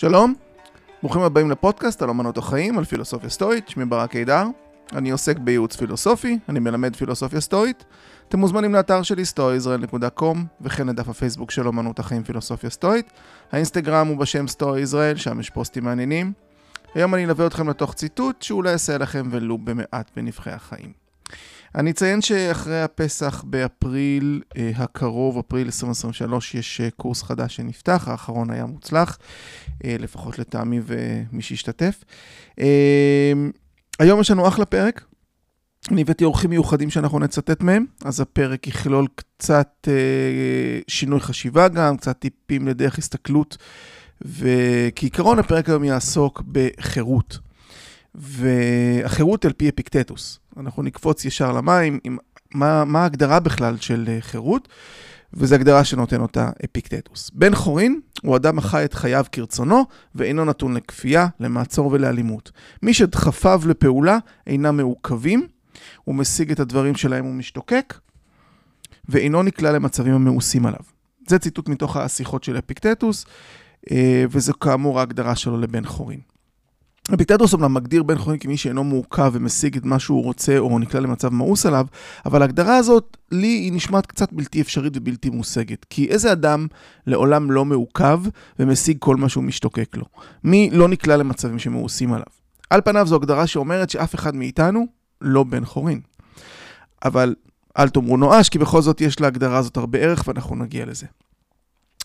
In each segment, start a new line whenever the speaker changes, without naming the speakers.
שלום, ברוכים הבאים לפודקאסט על אמנות החיים, על פילוסופיה סטואית, שמי ברק הידר. אני עוסק בייעוץ פילוסופי, אני מלמד פילוסופיה סטואית. אתם מוזמנים לאתר שלי stoaisrael.com וכן לדף הפייסבוק של אמנות החיים פילוסופיה סטואית. האינסטגרם הוא בשם סטואי ישראל, שם יש פוסטים מעניינים. היום אני אלווה אתכם לתוך ציטוט שאולי יעשה לכם ולו במעט בנבחי החיים. אני אציין שאחרי הפסח באפריל אה, הקרוב, אפריל 2023, יש אה, קורס חדש שנפתח, האחרון היה מוצלח, אה, לפחות לטעמי ומי שהשתתף. היום יש לנו אחלה פרק. אני הבאתי אורחים מיוחדים שאנחנו נצטט מהם, אז הפרק יכלול קצת אה, שינוי חשיבה גם, קצת טיפים לדרך הסתכלות, וכעיקרון הפרק היום יעסוק בחירות. והחירות על פי אפיקטטוס. אנחנו נקפוץ ישר למים עם מה, מה ההגדרה בכלל של חירות, וזו הגדרה שנותן אותה אפיקטטוס. בן חורין הוא אדם החי את חייו כרצונו, ואינו נתון לכפייה, למעצור ולאלימות. מי שדחפיו לפעולה אינם מעוכבים, הוא משיג את הדברים שלהם ומשתוקק, ואינו נקלע למצבים המאוסים עליו. זה ציטוט מתוך השיחות של אפיקטטוס, וזו כאמור ההגדרה שלו לבן חורין. אפיקטטוס אומנם מגדיר בן חורין כמי שאינו מעוכב ומשיג את מה שהוא רוצה או נקלע למצב מאוס עליו, אבל ההגדרה הזאת, לי היא נשמעת קצת בלתי אפשרית ובלתי מושגת. כי איזה אדם לעולם לא מעוכב ומשיג כל מה שהוא משתוקק לו? מי לא נקלע למצבים שמאוסים עליו? על פניו זו הגדרה שאומרת שאף אחד מאיתנו לא בן חורין. אבל אל תאמרו נואש, כי בכל זאת יש להגדרה הזאת הרבה ערך ואנחנו נגיע לזה.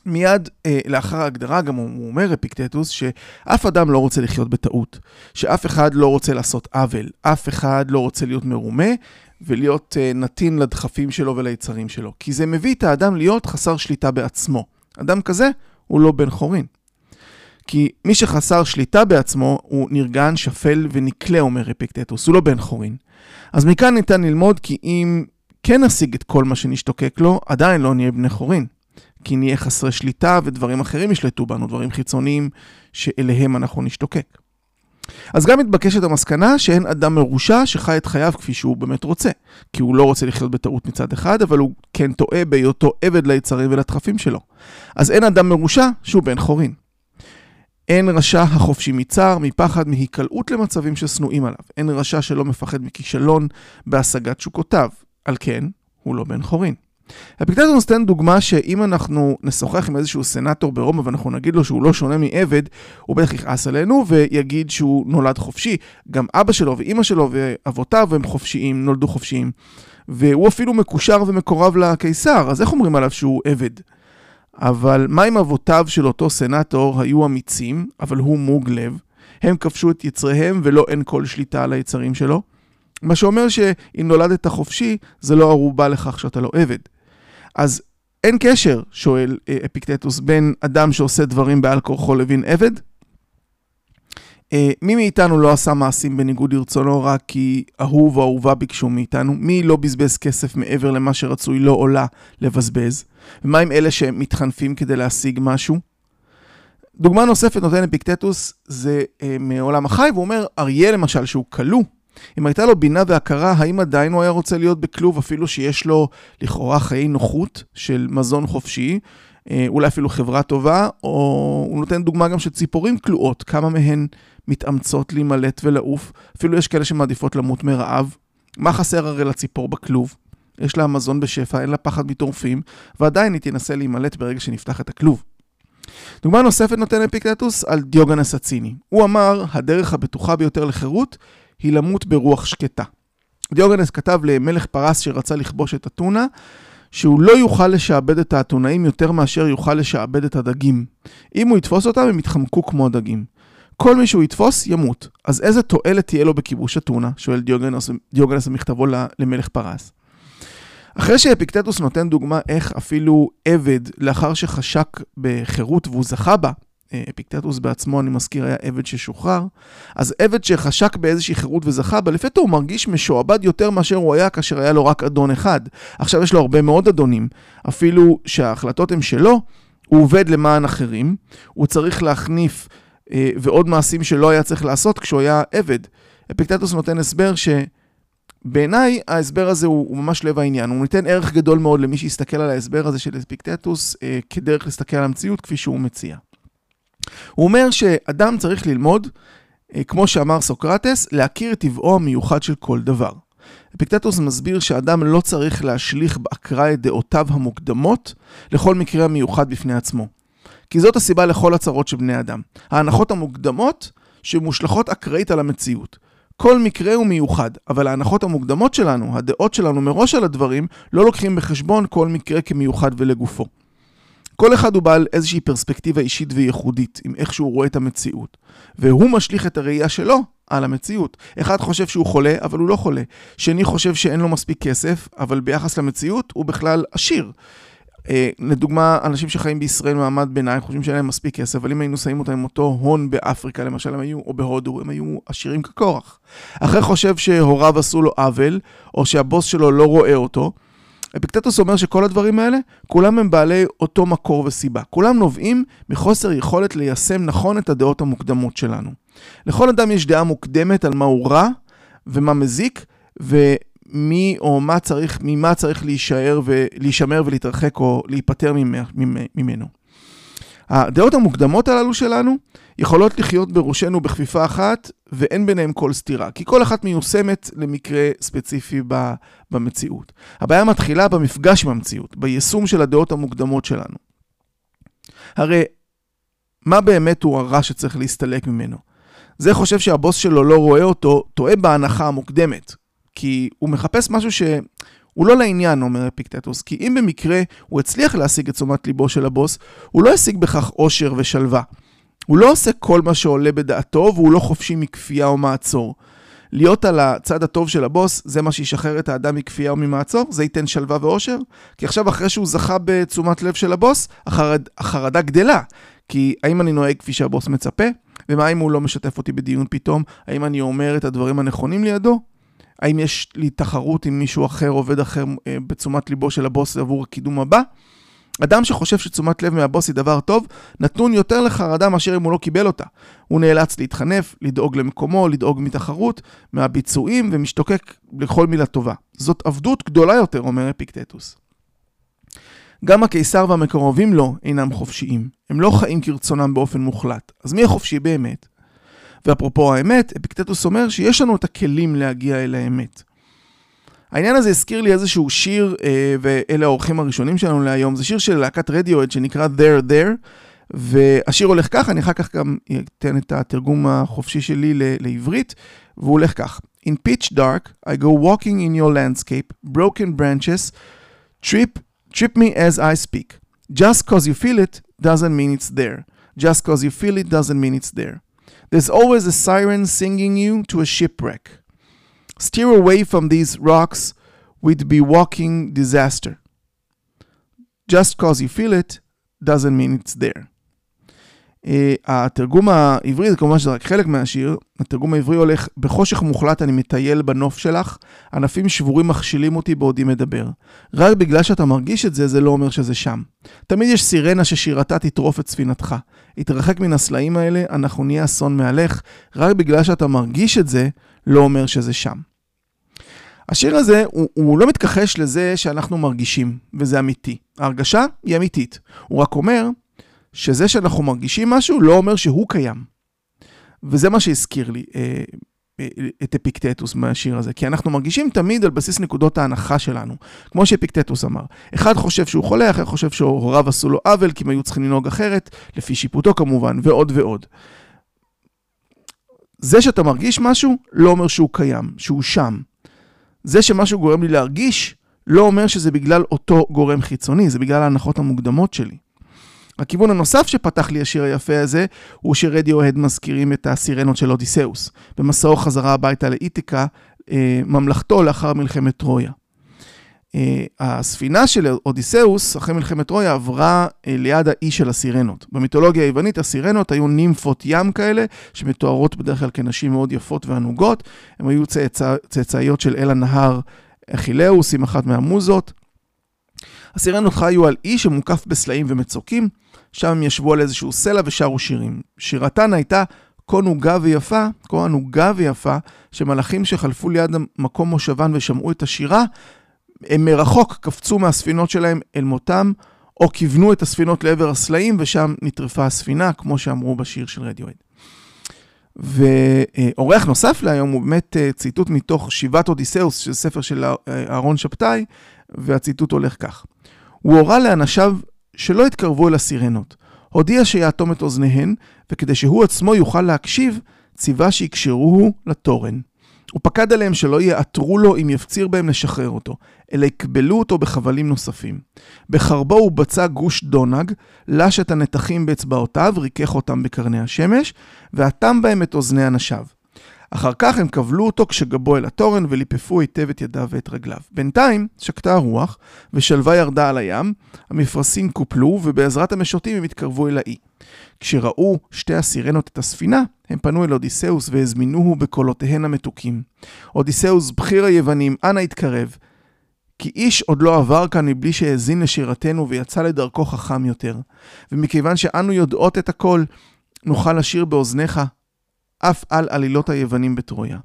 מיד אה, לאחר ההגדרה גם הוא אומר אפיקטטוס שאף אדם לא רוצה לחיות בטעות, שאף אחד לא רוצה לעשות עוול, אף אחד לא רוצה להיות מרומה ולהיות אה, נתין לדחפים שלו וליצרים שלו, כי זה מביא את האדם להיות חסר שליטה בעצמו. אדם כזה הוא לא בן חורין. כי מי שחסר שליטה בעצמו הוא נרגן, שפל ונקלה, אומר אפיקטטוס, הוא לא בן חורין. אז מכאן ניתן ללמוד כי אם כן נשיג את כל מה שנשתוקק לו, עדיין לא נהיה בני חורין. כי נהיה חסרי שליטה ודברים אחרים ישלטו בנו, דברים חיצוניים שאליהם אנחנו נשתוקק. אז גם מתבקשת המסקנה שאין אדם מרושע שחי את חייו כפי שהוא באמת רוצה. כי הוא לא רוצה לחיות בטעות מצד אחד, אבל הוא כן טועה בהיותו עבד ליצרים ולדחפים שלו. אז אין אדם מרושע שהוא בן חורין. אין רשע החופשי מצער, מפחד, מהיקלעות למצבים ששנואים עליו. אין רשע שלא מפחד מכישלון בהשגת תשוקותיו. על כן, הוא לא בן חורין. אפיקטטוס נותן דוגמה שאם אנחנו נשוחח עם איזשהו סנטור ברומא ואנחנו נגיד לו שהוא לא שונה מעבד, הוא בטח יכעס עלינו ויגיד שהוא נולד חופשי. גם אבא שלו ואימא שלו ואבותיו הם חופשיים, נולדו חופשיים. והוא אפילו מקושר ומקורב לקיסר, אז איך אומרים עליו שהוא עבד? אבל מה אם אבותיו של אותו סנטור היו אמיצים, אבל הוא מוג לב? הם כבשו את יצריהם ולא אין כל שליטה על היצרים שלו? מה שאומר שאם נולדת חופשי, זה לא ערובה לכך שאתה לא עבד. אז אין קשר, שואל אה, אפיקטטוס, בין אדם שעושה דברים בעל כורחו לבין עבד? אה, מי מאיתנו לא עשה מעשים בניגוד לרצונו רק כי אהוב או אהובה ביקשו מאיתנו? מי לא בזבז כסף מעבר למה שרצוי לא עולה לבזבז? ומה עם אלה שמתחנפים כדי להשיג משהו? דוגמה נוספת נותן אפיקטטוס זה אה, מעולם החי, והוא אומר, אריה למשל שהוא כלוא, אם הייתה לו בינה והכרה, האם עדיין הוא היה רוצה להיות בכלוב, אפילו שיש לו לכאורה חיי נוחות של מזון חופשי, אה, אולי אפילו חברה טובה, או הוא נותן דוגמה גם של ציפורים כלואות, כמה מהן מתאמצות להימלט ולעוף, אפילו יש כאלה שמעדיפות למות מרעב. מה חסר הרי לציפור בכלוב? יש לה מזון בשפע, אין לה פחד מטורפים, ועדיין היא תנסה להימלט ברגע שנפתח את הכלוב. דוגמה נוספת נותן אפיקטטוס על דיוגנס הציני. הוא אמר, הדרך הבטוחה ביותר לחירות היא למות ברוח שקטה. דיוגנס כתב למלך פרס שרצה לכבוש את אתונה, שהוא לא יוכל לשעבד את האתונאים יותר מאשר יוכל לשעבד את הדגים. אם הוא יתפוס אותם, הם יתחמקו כמו הדגים. כל מי שהוא יתפוס, ימות. אז איזה תועלת תהיה לו בכיבוש אתונה? שואל דיוגנס, דיוגנס במכתבו למלך פרס. אחרי שאפיקטטוס נותן דוגמה איך אפילו עבד, לאחר שחשק בחירות והוא זכה בה, אפיקטטוס בעצמו, אני מזכיר, היה עבד ששוחרר. אז עבד שחשק באיזושהי חירות וזכה בה, לפתע הוא מרגיש משועבד יותר מאשר הוא היה כאשר היה לו רק אדון אחד. עכשיו יש לו הרבה מאוד אדונים. אפילו שההחלטות הן שלו, הוא עובד למען אחרים, הוא צריך להחניף אה, ועוד מעשים שלא היה צריך לעשות כשהוא היה עבד. אפיקטטוס נותן הסבר ש... בעיניי ההסבר הזה הוא, הוא ממש לב העניין, הוא ניתן ערך גדול מאוד למי שיסתכל על ההסבר הזה של אפיקטטוס אה, כדרך להסתכל על המציאות כפי שהוא מציע. הוא אומר שאדם צריך ללמוד, אה, כמו שאמר סוקרטס, להכיר את טבעו המיוחד של כל דבר. אפיקטטוס מסביר שאדם לא צריך להשליך באקראי את דעותיו המוקדמות לכל מקרה המיוחד בפני עצמו. כי זאת הסיבה לכל הצרות של בני אדם. ההנחות המוקדמות שמושלכות אקראית על המציאות. כל מקרה הוא מיוחד, אבל ההנחות המוקדמות שלנו, הדעות שלנו מראש על הדברים, לא לוקחים בחשבון כל מקרה כמיוחד ולגופו. כל אחד הוא בעל איזושהי פרספקטיבה אישית וייחודית עם איך שהוא רואה את המציאות. והוא משליך את הראייה שלו על המציאות. אחד חושב שהוא חולה, אבל הוא לא חולה. שני חושב שאין לו מספיק כסף, אבל ביחס למציאות הוא בכלל עשיר. אה, לדוגמה, אנשים שחיים בישראל מעמד ביניים חושבים שאין להם מספיק כסף, אבל אם היינו שמים אותם עם אותו הון באפריקה, למשל, הם היו, או בהודו, הם היו עשירים כקורח. אחר חושב שהוריו עשו לו עוול, או שהבוס שלו לא רואה אותו. אפיקטטוס אומר שכל הדברים האלה, כולם הם בעלי אותו מקור וסיבה. כולם נובעים מחוסר יכולת ליישם נכון את הדעות המוקדמות שלנו. לכל אדם יש דעה מוקדמת על מה הוא רע ומה מזיק, ומי או מה צריך, ממה צריך להישאר ולהישמר ולהתרחק או להיפטר ממנו. הדעות המוקדמות הללו שלנו יכולות לחיות בראשנו בכפיפה אחת ואין ביניהם כל סתירה, כי כל אחת מיושמת למקרה ספציפי במציאות. הבעיה מתחילה במפגש עם המציאות, ביישום של הדעות המוקדמות שלנו. הרי מה באמת הוא הרע שצריך להסתלק ממנו? זה חושב שהבוס שלו לא רואה אותו, טועה בהנחה המוקדמת, כי הוא מחפש משהו ש... הוא לא לעניין, אומר אפיקטטוס, כי אם במקרה הוא הצליח להשיג את תשומת ליבו של הבוס, הוא לא ישיג בכך אושר ושלווה. הוא לא עושה כל מה שעולה בדעתו, והוא לא חופשי מכפייה או מעצור. להיות על הצד הטוב של הבוס, זה מה שישחרר את האדם מכפייה או ממעצור? זה ייתן שלווה ואושר? כי עכשיו, אחרי שהוא זכה בתשומת לב של הבוס, החרד, החרדה גדלה. כי האם אני נוהג כפי שהבוס מצפה? ומה אם הוא לא משתף אותי בדיון פתאום? האם אני אומר את הדברים הנכונים לידו? האם יש לי תחרות עם מישהו אחר, עובד אחר, אה, בתשומת ליבו של הבוס עבור הקידום הבא? אדם שחושב שתשומת לב מהבוס היא דבר טוב, נתון יותר לחרדה מאשר אם הוא לא קיבל אותה. הוא נאלץ להתחנף, לדאוג למקומו, לדאוג מתחרות, מהביצועים, ומשתוקק לכל מילה טובה. זאת עבדות גדולה יותר, אומר אפיקטטוס. גם הקיסר והמקורבים לו אינם חופשיים. הם לא חיים כרצונם באופן מוחלט. אז מי החופשי באמת? ואפרופו האמת, אפיקטטוס אומר שיש לנו את הכלים להגיע אל האמת. העניין הזה הזכיר לי איזשהו שיר, אה, ואלה האורחים הראשונים שלנו להיום, זה שיר של להקת רדיואד שנקרא There There, והשיר הולך כך, אני אחר כך גם אתן את התרגום החופשי שלי לעברית, והוא הולך כך: In pitch dark, I go walking in your landscape, broken branches, trip, trip me as I speak. Just cause you feel it doesn't mean it's there. Just cause you feel it doesn't mean it's there. There's always a siren singing you to a shipwreck. Steer away from these rocks, we'd be walking disaster. Just cause you feel it doesn't mean it's there. Uh, התרגום העברי זה כמובן שזה רק חלק מהשיר, התרגום העברי הולך, בחושך מוחלט אני מטייל בנוף שלך, ענפים שבורים מכשילים אותי בעודי מדבר. רק בגלל שאתה מרגיש את זה, זה לא אומר שזה שם. תמיד יש סירנה ששירתה תטרוף את ספינתך. התרחק מן הסלעים האלה, אנחנו נהיה אסון מהלך, רק בגלל שאתה מרגיש את זה, לא אומר שזה שם. השיר הזה, הוא, הוא לא מתכחש לזה שאנחנו מרגישים, וזה אמיתי. ההרגשה היא אמיתית. הוא רק אומר שזה שאנחנו מרגישים משהו לא אומר שהוא קיים. וזה מה שהזכיר לי אה, אה, את אפיקטטוס מהשיר הזה, כי אנחנו מרגישים תמיד על בסיס נקודות ההנחה שלנו, כמו שאפיקטטוס אמר. אחד חושב שהוא חולה, אחר חושב שהוריו עשו לו עוול, כי הם היו צריכים לנהוג אחרת, לפי שיפוטו כמובן, ועוד ועוד. זה שאתה מרגיש משהו, לא אומר שהוא קיים, שהוא שם. זה שמשהו גורם לי להרגיש, לא אומר שזה בגלל אותו גורם חיצוני, זה בגלל ההנחות המוקדמות שלי. הכיוון הנוסף שפתח לי השיר היפה הזה, הוא שרדיו-הד מזכירים את הסירנות של אודיסאוס, במסעו חזרה הביתה לאיתיקה, אה, ממלכתו לאחר מלחמת טרויה. אה, הספינה של אודיסאוס, אחרי מלחמת טרויה, עברה אה, ליד האי של הסירנות. במיתולוגיה היוונית, הסירנות היו נימפות ים כאלה, שמתוארות בדרך כלל כנשים מאוד יפות וענוגות. הן היו צאצא, צאצאיות של אל הנהר אכילאוס, עם אחת מהמוזות. הסירנות חיו על אי שמוקף בסלעים ומצוקים, שם הם ישבו על איזשהו סלע ושרו שירים. שירתן הייתה כה נוגה ויפה, כה ענוגה ויפה, שמלאכים שחלפו ליד מקום מושבן ושמעו את השירה, הם מרחוק קפצו מהספינות שלהם אל מותם, או כיוונו את הספינות לעבר הסלעים ושם נטרפה הספינה, כמו שאמרו בשיר של רדיואד. ואורח נוסף להיום הוא באמת אה, ציטוט מתוך שיבת אודיסאוס, של ספר של אהרון שבתאי, והציטוט הולך כך: הוא הורה לאנשיו שלא יתקרבו אל הסירנות. הודיע שיאטום את אוזניהן, וכדי שהוא עצמו יוכל להקשיב, ציווה שיקשרוהו לתורן. הוא פקד עליהם שלא יעתרו לו אם יפציר בהם לשחרר אותו, אלא יקבלו אותו בחבלים נוספים. בחרבו הוא בצע גוש דונג, לש את הנתחים באצבעותיו, ריכך אותם בקרני השמש, ואטם בהם את אוזני אנשיו. אחר כך הם כבלו אותו כשגבו אל התורן וליפפו היטב את ידיו ואת רגליו. בינתיים שקטה הרוח ושלווה ירדה על הים, המפרשים קופלו ובעזרת המשוטים הם התקרבו אל האי. כשראו שתי הסירנות את הספינה, הם פנו אל אודיסאוס והזמינוהו בקולותיהן המתוקים. אודיסאוס, בכיר היוונים, אנא התקרב. כי איש עוד לא עבר כאן מבלי שהאזין לשירתנו ויצא לדרכו חכם יותר. ומכיוון שאנו יודעות את הכל, נוכל לשיר באוזניך אף על עלילות היוונים בטרויה.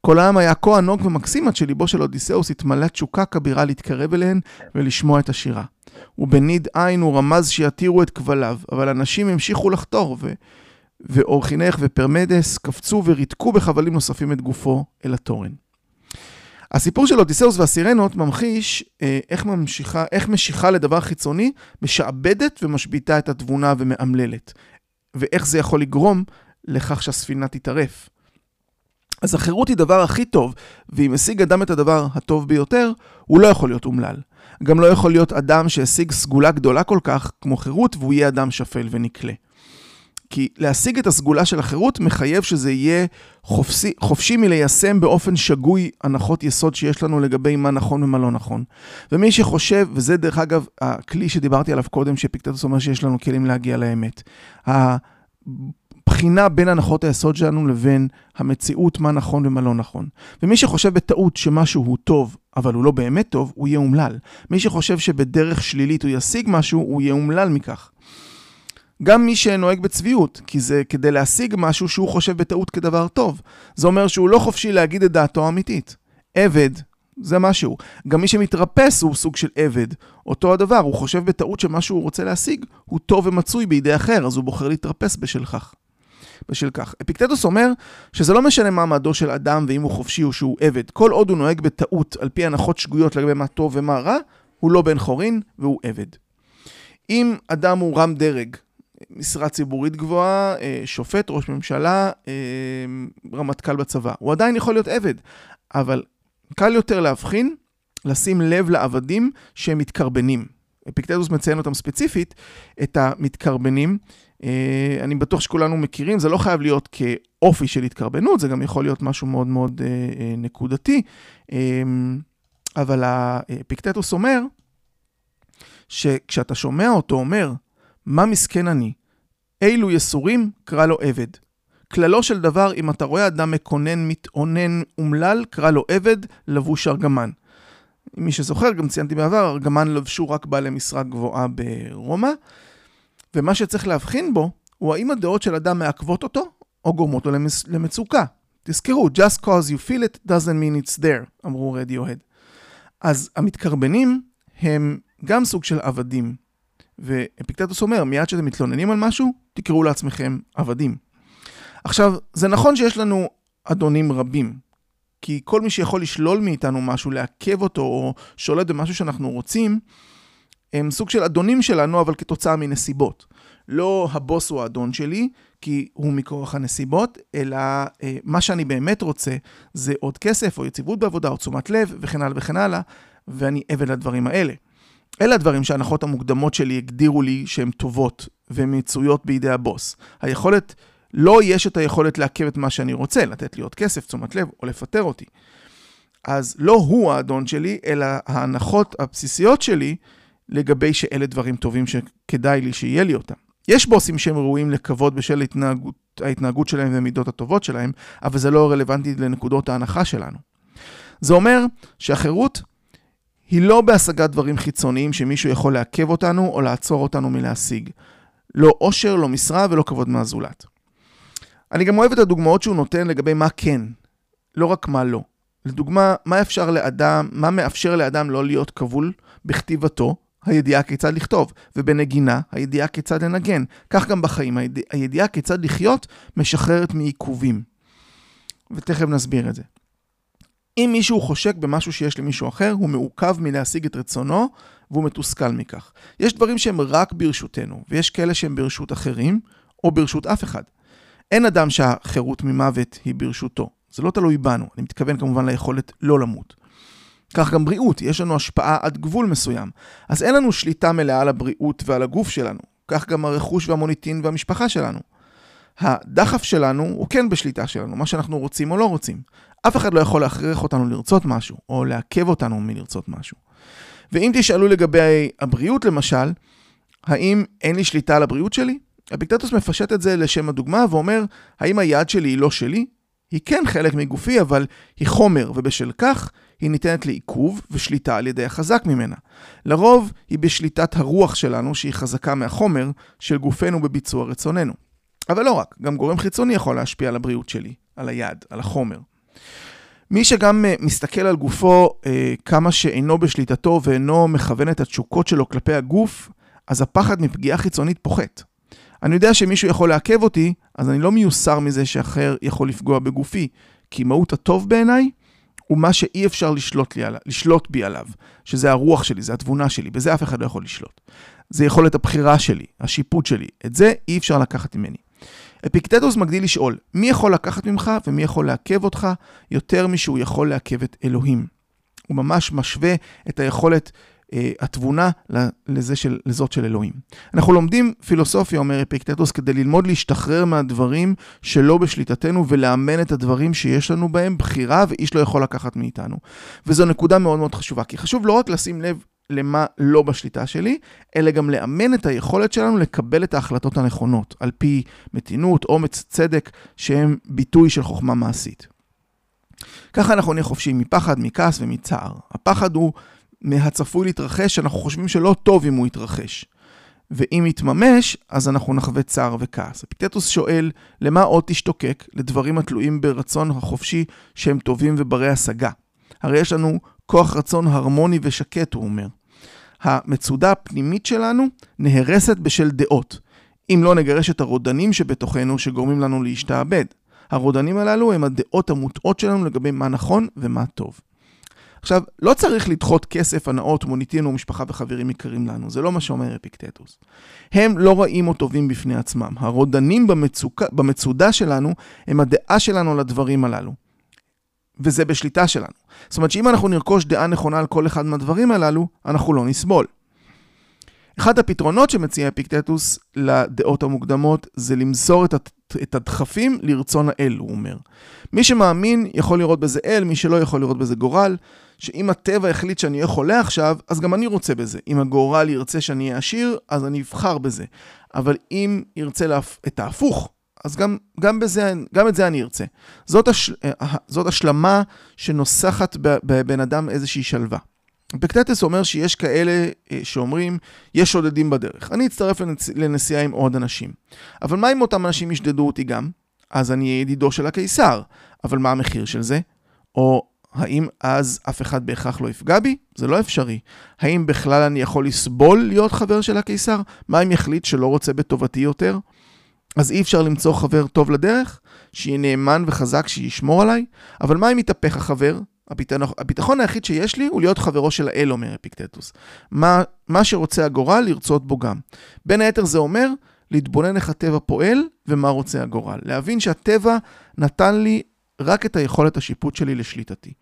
כל העם היה כה ענוג ומקסים עד שליבו של אודיסאוס התמלא תשוקה כבירה להתקרב אליהן ולשמוע את השירה. ובניד עין הוא רמז שיתירו את כבליו, אבל אנשים המשיכו לחתור, ו... ואורחינך ופרמדס קפצו וריתקו בחבלים נוספים את גופו אל התורן. הסיפור של אודיסאוס והסירנות ממחיש אה, איך, ממשיכה, איך משיכה לדבר חיצוני משעבדת ומשביתה את התבונה ומאמללת, ואיך זה יכול לגרום לכך שהספינה תטרף. אז החירות היא דבר הכי טוב, ואם השיג אדם את הדבר הטוב ביותר, הוא לא יכול להיות אומלל. גם לא יכול להיות אדם שהשיג סגולה גדולה כל כך כמו חירות, והוא יהיה אדם שפל ונקלה. כי להשיג את הסגולה של החירות מחייב שזה יהיה חופשי, חופשי מליישם באופן שגוי הנחות יסוד שיש לנו לגבי מה נכון ומה לא נכון. ומי שחושב, וזה דרך אגב הכלי שדיברתי עליו קודם, שפיקטטוס אומר שיש לנו כלים להגיע לאמת. הבחינה בין הנחות היסוד שלנו לבין המציאות, מה נכון ומה לא נכון. ומי שחושב בטעות שמשהו הוא טוב, אבל הוא לא באמת טוב, הוא יהיה אומלל. מי שחושב שבדרך שלילית הוא ישיג משהו, הוא יהיה אומלל מכך. גם מי שנוהג בצביעות, כי זה כדי להשיג משהו שהוא חושב בטעות כדבר טוב. זה אומר שהוא לא חופשי להגיד את דעתו האמיתית. עבד, זה משהו. גם מי שמתרפס הוא סוג של עבד. אותו הדבר, הוא חושב בטעות שמה שהוא רוצה להשיג הוא טוב ומצוי בידי אחר, אז הוא בוחר להתרפס בשל כך. בשל כך. אפיקטטוס אומר שזה לא משנה מעמדו של אדם ואם הוא חופשי או שהוא עבד. כל עוד הוא נוהג בטעות על פי הנחות שגויות לגבי מה טוב ומה רע, הוא לא בן חורין והוא עבד. אם אדם הוא רם דרג, משרה ציבורית גבוהה, אה, שופט, ראש ממשלה, אה, רמטכ"ל בצבא, הוא עדיין יכול להיות עבד, אבל קל יותר להבחין, לשים לב לעבדים שהם מתקרבנים. אפיקטטוס מציין אותם ספציפית, את המתקרבנים. אה, אני בטוח שכולנו מכירים, זה לא חייב להיות כאופי של התקרבנות, זה גם יכול להיות משהו מאוד מאוד נקודתי. אבל האפיקטטוס אומר, שכשאתה שומע אותו אומר, מה מסכן אני? אילו יסורים קרא לו עבד. כללו של דבר, אם אתה רואה אדם מקונן, מתאונן, אומלל, קרא לו עבד, לבוש ארגמן. מי שזוכר, גם ציינתי בעבר, ארגמן לבשו רק בעלי משרה גבוהה ברומא, ומה שצריך להבחין בו, הוא האם הדעות של אדם מעכבות אותו, או גורמות לו למצ... למצוקה. תזכרו, just cause you feel it doesn't mean it's there, אמרו רדיוהד. אז המתקרבנים הם גם סוג של עבדים. ואפיקטטוס אומר, מיד שאתם מתלוננים על משהו, תקראו לעצמכם עבדים. עכשיו, זה נכון שיש לנו אדונים רבים, כי כל מי שיכול לשלול מאיתנו משהו, לעכב אותו, או שולט במשהו שאנחנו רוצים, הם סוג של אדונים שלנו, אבל כתוצאה מנסיבות. לא הבוס הוא האדון שלי, כי הוא מכורח הנסיבות, אלא אה, מה שאני באמת רוצה זה עוד כסף, או יציבות בעבודה, או תשומת לב, וכן הלאה וכן הלאה, ואני עבד לדברים האלה. אלה הדברים שההנחות המוקדמות שלי הגדירו לי שהן טובות והן מצויות בידי הבוס. היכולת, לא יש את היכולת לעכב את מה שאני רוצה, לתת לי עוד כסף, תשומת לב, או לפטר אותי. אז לא הוא האדון שלי, אלא ההנחות הבסיסיות שלי לגבי שאלה דברים טובים שכדאי לי שיהיה לי אותם. יש בוסים שהם ראויים לכבוד בשל ההתנהגות, ההתנהגות שלהם והמידות הטובות שלהם, אבל זה לא רלוונטי לנקודות ההנחה שלנו. זה אומר שהחירות היא לא בהשגת דברים חיצוניים שמישהו יכול לעכב אותנו או לעצור אותנו מלהשיג. לא עושר, לא משרה ולא כבוד מהזולת. אני גם אוהב את הדוגמאות שהוא נותן לגבי מה כן, לא רק מה לא. לדוגמה, מה אפשר לאדם, מה מאפשר לאדם לא להיות כבול בכתיבתו, הידיעה כיצד לכתוב, ובנגינה, הידיעה כיצד לנגן. כך גם בחיים, הידיעה כיצד לחיות משחררת מעיכובים. ותכף נסביר את זה. אם מישהו חושק במשהו שיש למישהו אחר, הוא מעוכב מלהשיג את רצונו, והוא מתוסכל מכך. יש דברים שהם רק ברשותנו, ויש כאלה שהם ברשות אחרים, או ברשות אף אחד. אין אדם שהחירות ממוות היא ברשותו. זה לא תלוי בנו, אני מתכוון כמובן ליכולת לא למות. כך גם בריאות, יש לנו השפעה עד גבול מסוים. אז אין לנו שליטה מלאה על הבריאות ועל הגוף שלנו. כך גם הרכוש והמוניטין והמשפחה שלנו. הדחף שלנו הוא כן בשליטה שלנו, מה שאנחנו רוצים או לא רוצים. אף אחד לא יכול להכריח אותנו לרצות משהו, או לעכב אותנו מלרצות משהו. ואם תשאלו לגבי הבריאות למשל, האם אין לי שליטה על הבריאות שלי? אפיקטטוס מפשט את זה לשם הדוגמה ואומר, האם היד שלי היא לא שלי? היא כן חלק מגופי, אבל היא חומר, ובשל כך היא ניתנת לעיכוב ושליטה על ידי החזק ממנה. לרוב היא בשליטת הרוח שלנו, שהיא חזקה מהחומר, של גופנו בביצוע רצוננו. אבל לא רק, גם גורם חיצוני יכול להשפיע על הבריאות שלי, על היד, על החומר. מי שגם אה, מסתכל על גופו אה, כמה שאינו בשליטתו ואינו מכוון את התשוקות שלו כלפי הגוף, אז הפחד מפגיעה חיצונית פוחת. אני יודע שמישהו יכול לעכב אותי, אז אני לא מיוסר מזה שאחר יכול לפגוע בגופי, כי מהות הטוב בעיניי הוא מה שאי אפשר לשלוט, לי, לשלוט בי עליו, שזה הרוח שלי, זה התבונה שלי, בזה אף אחד לא יכול לשלוט. זה יכולת הבחירה שלי, השיפוט שלי, את זה אי אפשר לקחת ממני. אפיקטטוס מגדיל לשאול, מי יכול לקחת ממך ומי יכול לעכב אותך יותר משהוא יכול לעכב את אלוהים. הוא ממש משווה את היכולת התבונה לזה של, לזאת של אלוהים. אנחנו לומדים פילוסופיה, אומר אפיקטטוס, כדי ללמוד להשתחרר מהדברים שלא בשליטתנו ולאמן את הדברים שיש לנו בהם בחירה ואיש לא יכול לקחת מאיתנו. וזו נקודה מאוד מאוד חשובה, כי חשוב לא רק לשים לב למה לא בשליטה שלי, אלא גם לאמן את היכולת שלנו לקבל את ההחלטות הנכונות, על פי מתינות, אומץ, צדק, שהם ביטוי של חוכמה מעשית. ככה אנחנו נהיה חופשיים מפחד, מכעס ומצער. הפחד הוא מהצפוי להתרחש, שאנחנו חושבים שלא טוב אם הוא יתרחש. ואם יתממש, אז אנחנו נחווה צער וכעס. אפיקטטוס שואל, למה עוד תשתוקק לדברים התלויים ברצון החופשי שהם טובים וברי השגה? הרי יש לנו כוח רצון הרמוני ושקט, הוא אומר. המצודה הפנימית שלנו נהרסת בשל דעות, אם לא נגרש את הרודנים שבתוכנו שגורמים לנו להשתעבד. הרודנים הללו הם הדעות המוטעות שלנו לגבי מה נכון ומה טוב. עכשיו, לא צריך לדחות כסף, הנאות, מוניטין ומשפחה וחברים יקרים לנו, זה לא מה שאומר אפיקטטוס. הם לא רעים או טובים בפני עצמם. הרודנים במצוקה, במצודה שלנו הם הדעה שלנו על הדברים הללו. וזה בשליטה שלנו. זאת אומרת שאם אנחנו נרכוש דעה נכונה על כל אחד מהדברים הללו, אנחנו לא נסבול. אחד הפתרונות שמציע אפיקטטוס לדעות המוקדמות זה למסור את, את הדחפים לרצון האל, הוא אומר. מי שמאמין יכול לראות בזה אל, מי שלא יכול לראות בזה גורל, שאם הטבע החליט שאני אהיה חולה עכשיו, אז גם אני רוצה בזה. אם הגורל ירצה שאני אהיה עשיר, אז אני אבחר בזה. אבל אם ירצה להפ... את ההפוך, אז גם, גם, בזה, גם את זה אני ארצה. זאת, הש, אה, זאת השלמה שנוסחת בבן אדם איזושהי שלווה. אפקטטס אומר שיש כאלה אה, שאומרים, יש שודדים בדרך. אני אצטרף לנס... לנסיעה עם עוד אנשים. אבל מה אם אותם אנשים ישדדו אותי גם? אז אני אהיה ידידו של הקיסר. אבל מה המחיר של זה? או האם אז אף אחד בהכרח לא יפגע בי? זה לא אפשרי. האם בכלל אני יכול לסבול להיות חבר של הקיסר? מה אם יחליט שלא רוצה בטובתי יותר? אז אי אפשר למצוא חבר טוב לדרך? שיהיה נאמן וחזק שישמור עליי? אבל מה אם יתהפך החבר? הביטחון היחיד שיש לי הוא להיות חברו של האל, אומר אפיקטטוס. מה, מה שרוצה הגורל, לרצות בו גם. בין היתר זה אומר להתבונן איך הטבע פועל ומה רוצה הגורל. להבין שהטבע נתן לי רק את היכולת השיפוט שלי לשליטתי.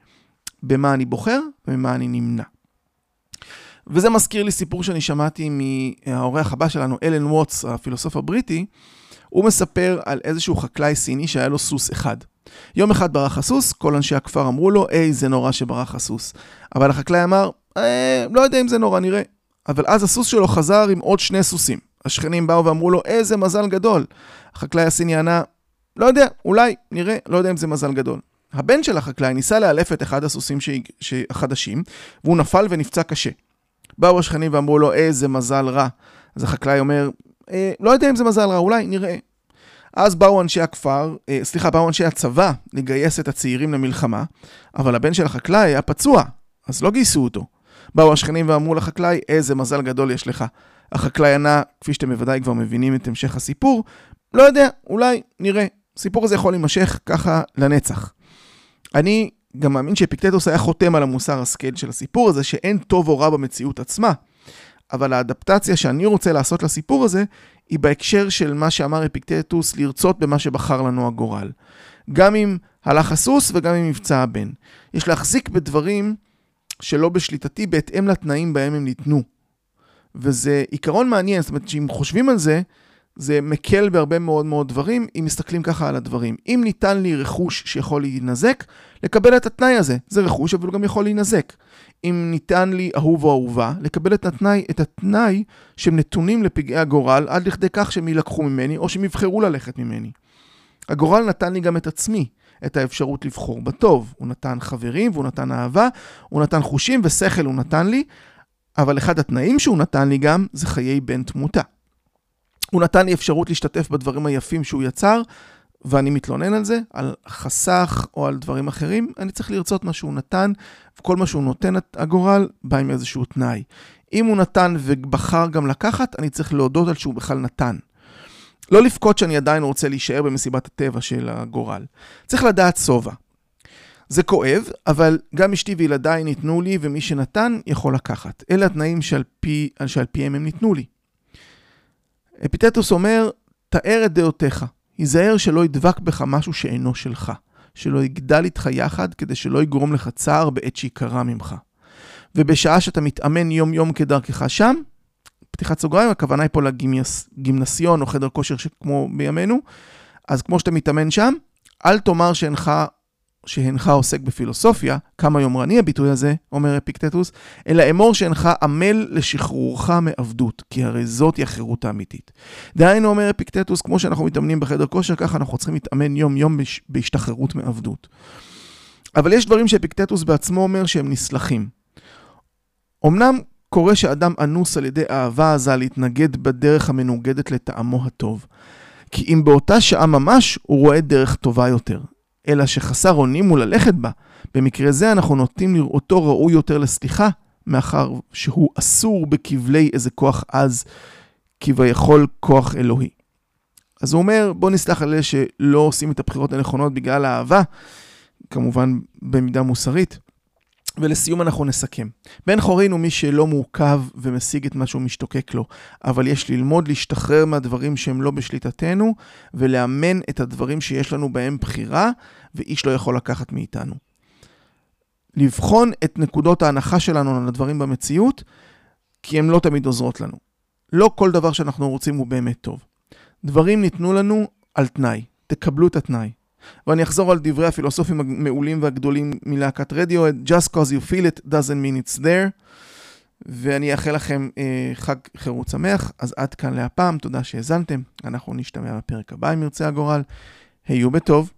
במה אני בוחר וממה אני נמנע. וזה מזכיר לי סיפור שאני שמעתי מהאורח הבא שלנו, אלן ווטס, הפילוסוף הבריטי. הוא מספר על איזשהו חקלאי סיני שהיה לו סוס אחד. יום אחד ברח הסוס, כל אנשי הכפר אמרו לו, היי, זה נורא שברח הסוס. אבל החקלאי אמר, אה, לא יודע אם זה נורא, נראה. אבל אז הסוס שלו חזר עם עוד שני סוסים. השכנים באו ואמרו לו, איזה מזל גדול. החקלאי הסיני ענה, לא יודע, אולי, נראה, לא יודע אם זה מזל גדול. הבן של החקלאי ניסה לאלף את אחד הסוסים החדשים, והוא נפל ונפצע קשה. באו השכנים ואמרו לו, איזה מזל רע. אז החקלאי אומר, אה, לא יודע אם זה מזל רע, אולי, נראה. אז באו אנשי הכפר, אה, סליחה, באו אנשי הצבא לגייס את הצעירים למלחמה, אבל הבן של החקלאי היה פצוע, אז לא גייסו אותו. באו השכנים ואמרו לחקלאי, איזה מזל גדול יש לך. החקלאי ענה, כפי שאתם בוודאי כבר מבינים את המשך הסיפור, לא יודע, אולי, נראה. הסיפור הזה יכול להימשך ככה לנצח. אני גם מאמין שאפיקטטוס היה חותם על המוסר השכל של הסיפור הזה, שאין טוב או רע במציאות עצמה. אבל האדפטציה שאני רוצה לעשות לסיפור הזה, היא בהקשר של מה שאמר אפיקטטוס, לרצות במה שבחר לנו הגורל. גם אם הלך הסוס וגם אם מבצע הבן. יש להחזיק בדברים שלא בשליטתי בהתאם לתנאים בהם הם ניתנו. וזה עיקרון מעניין, זאת אומרת שאם חושבים על זה, זה מקל בהרבה מאוד מאוד דברים, אם מסתכלים ככה על הדברים. אם ניתן לי רכוש שיכול להינזק, לקבל את התנאי הזה. זה רכוש, אבל הוא גם יכול להינזק. אם ניתן לי אהוב או אהובה, לקבל את התנאי, את התנאי שהם נתונים לפגעי הגורל, עד לכדי כך שהם יילקחו ממני, או שהם יבחרו ללכת ממני. הגורל נתן לי גם את עצמי, את האפשרות לבחור בטוב. הוא נתן חברים, והוא נתן אהבה, הוא נתן חושים ושכל הוא נתן לי, אבל אחד התנאים שהוא נתן לי גם, זה חיי בן תמותה. הוא נתן לי אפשרות להשתתף בדברים היפים שהוא יצר, ואני מתלונן על זה, על חסך או על דברים אחרים, אני צריך לרצות מה שהוא נתן, וכל מה שהוא נותן הגורל בא עם איזשהו תנאי. אם הוא נתן ובחר גם לקחת, אני צריך להודות על שהוא בכלל נתן. לא לבכות שאני עדיין רוצה להישאר במסיבת הטבע של הגורל. צריך לדעת שובע. זה כואב, אבל גם אשתי וילדיי ניתנו לי, ומי שנתן יכול לקחת. אלה התנאים שעל, פי, שעל פיהם הם ניתנו לי. אפיטטוס אומר, תאר את דעותיך. היזהר שלא ידבק בך משהו שאינו שלך. שלא יגדל איתך יחד, כדי שלא יגרום לך צער בעת שיקרה ממך. ובשעה שאתה מתאמן יום-יום כדרכך שם, פתיחת סוגריים, הכוונה היא פה לגימנסיון או חדר כושר כמו בימינו, אז כמו שאתה מתאמן שם, אל תאמר שאינך שהנך עוסק בפילוסופיה, כמה יומרני הביטוי הזה, אומר אפיקטטוס, אלא אמור שאינך עמל לשחרורך מעבדות, כי הרי זאת היא החירות האמיתית. דהיינו, אומר אפיקטטוס, כמו שאנחנו מתאמנים בחדר כושר, ככה אנחנו צריכים להתאמן יום-יום בהשתחררות מעבדות. אבל יש דברים שאפיקטטוס בעצמו אומר שהם נסלחים. אמנם קורה שאדם אנוס על ידי אהבה עזה להתנגד בדרך המנוגדת לטעמו הטוב. כי אם באותה שעה ממש הוא רואה דרך טובה יותר, אלא שחסר אונים הוא ללכת בה. במקרה זה אנחנו נוטים לראותו ראוי יותר לסליחה, מאחר שהוא אסור בכבלי איזה כוח עז, כביכול כוח אלוהי. אז הוא אומר, בוא נסלח על אלה שלא עושים את הבחירות הנכונות בגלל האהבה, כמובן במידה מוסרית. ולסיום אנחנו נסכם. בן חורין הוא מי שלא מעוכב ומשיג את מה שהוא משתוקק לו, אבל יש ללמוד להשתחרר מהדברים שהם לא בשליטתנו, ולאמן את הדברים שיש לנו בהם בחירה, ואיש לא יכול לקחת מאיתנו. לבחון את נקודות ההנחה שלנו על הדברים במציאות, כי הן לא תמיד עוזרות לנו. לא כל דבר שאנחנו רוצים הוא באמת טוב. דברים ניתנו לנו על תנאי, תקבלו את התנאי. ואני אחזור על דברי הפילוסופים המעולים והגדולים מלהקת רדיו, Just cause you feel it doesn't mean it's there. ואני אאחל לכם אה, חג חירות שמח, אז עד כאן להפעם, תודה שהאזנתם, אנחנו נשתמע בפרק הבא אם ירצה הגורל, היו בטוב.